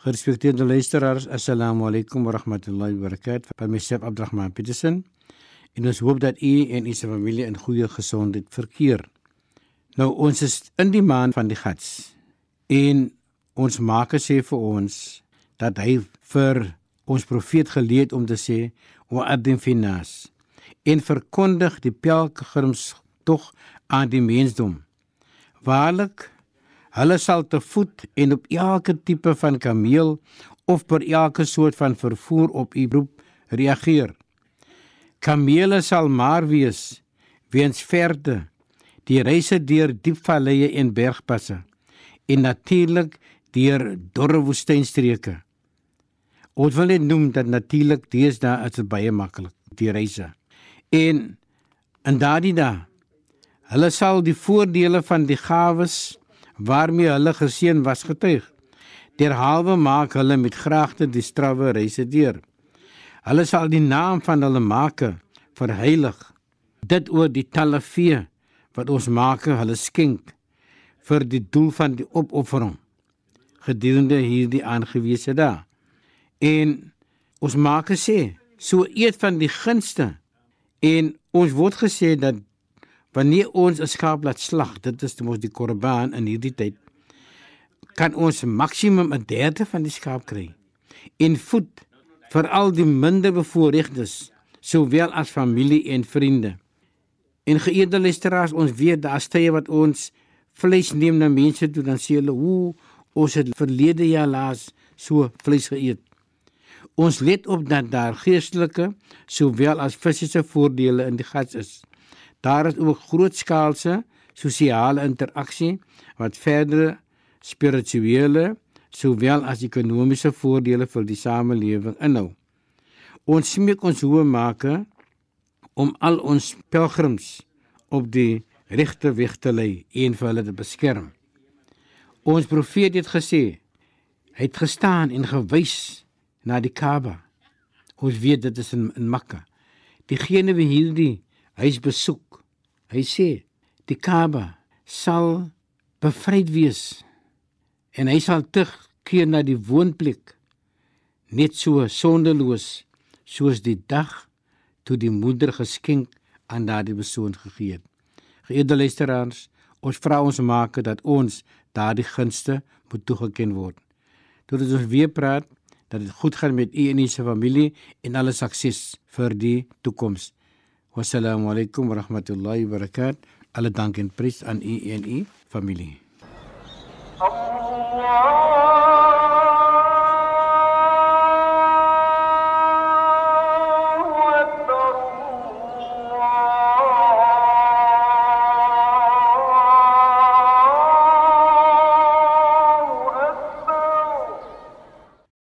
Gerespekteerde luisteraars, assalamu alaykum wa rahmatullahi wa barakatuh. By myself Abdurrahman Petersen. En ons hoop dat u en u familie in goeie gesondheid verkeer. Nou ons is in die maand van die Gats. En ons Maker sê vir ons dat hy vir ons profeet geleed om te sê wa adim finas en verkondig die pelgrims tog aan die mensdom. Waarlik hulle sal te voet en op elke tipe van kameel of per elke soort van vervoer op u roep reageer. Kamele sal maar wees weens verde die reise deur diep valleie en bergpasse en natuurlik deur dorre woestynstreke. Ons wil net noem dat natuurlik deesdae is dit baie maklik die reise. En in daardie dae hulle sal die voordele van die gawes waarmee hulle geseën was getuig. Derhalwe maak hulle met graagte die strawwe reise deur. Hulle sal die naam van hulle maker verheilig. Dit oor die talle vee wat ons maker hulle skenk vir die doel van die opoffering gedurende hierdie aangewese dae. En ons maak sê, so eet van die gunste en ons word gesê dat wanneer ons 'n skaap laat slag, dit is mos die korban in hierdie tyd, kan ons maksimum 'n derde van die skaap kry. En voed vir al die minder bevoorregtes, sowel as familie en vriende. En geëerde luisteraars, ons weet daar's tye wat ons vleis neem na mense toe dan sê hulle, "Hoe ons het verlede jaar laas so vleis geëet." Ons let op dat daar geestelike sowel as fisiese voordele in die gats is. Daar is ook grootskaalse sosiale interaksie wat verdere spirituele sowel as ekonomiese voordele vir die samelewing inhou. Ons smeek ons hoë maker om al ons pelgrims op die regte weg te lei en vir hulle te beskerm. Ons profeet het gesê, hy het gestaan en gewys na die Kaaba. Ons weet dit is in, in Mekka. Diegene wie hierdie huis besoek, hy sê die Kaaba sal bevryd wees en hy sal terugkeer na die woonplek net so sondeloos soos die dag toe die moeder geskenk aan daardie persoon gegee het. Geëerde luisteraars, ons vra ons maak dat ons daardie gunste moet toegeken word. Tot ons weer praat dat dit goed gaan met u en u se familie en alle sukses vir die toekoms. Wassalamu alaykum wa rahmatullahi wa barakatuh. Alle dank en prys aan u en u familie. الله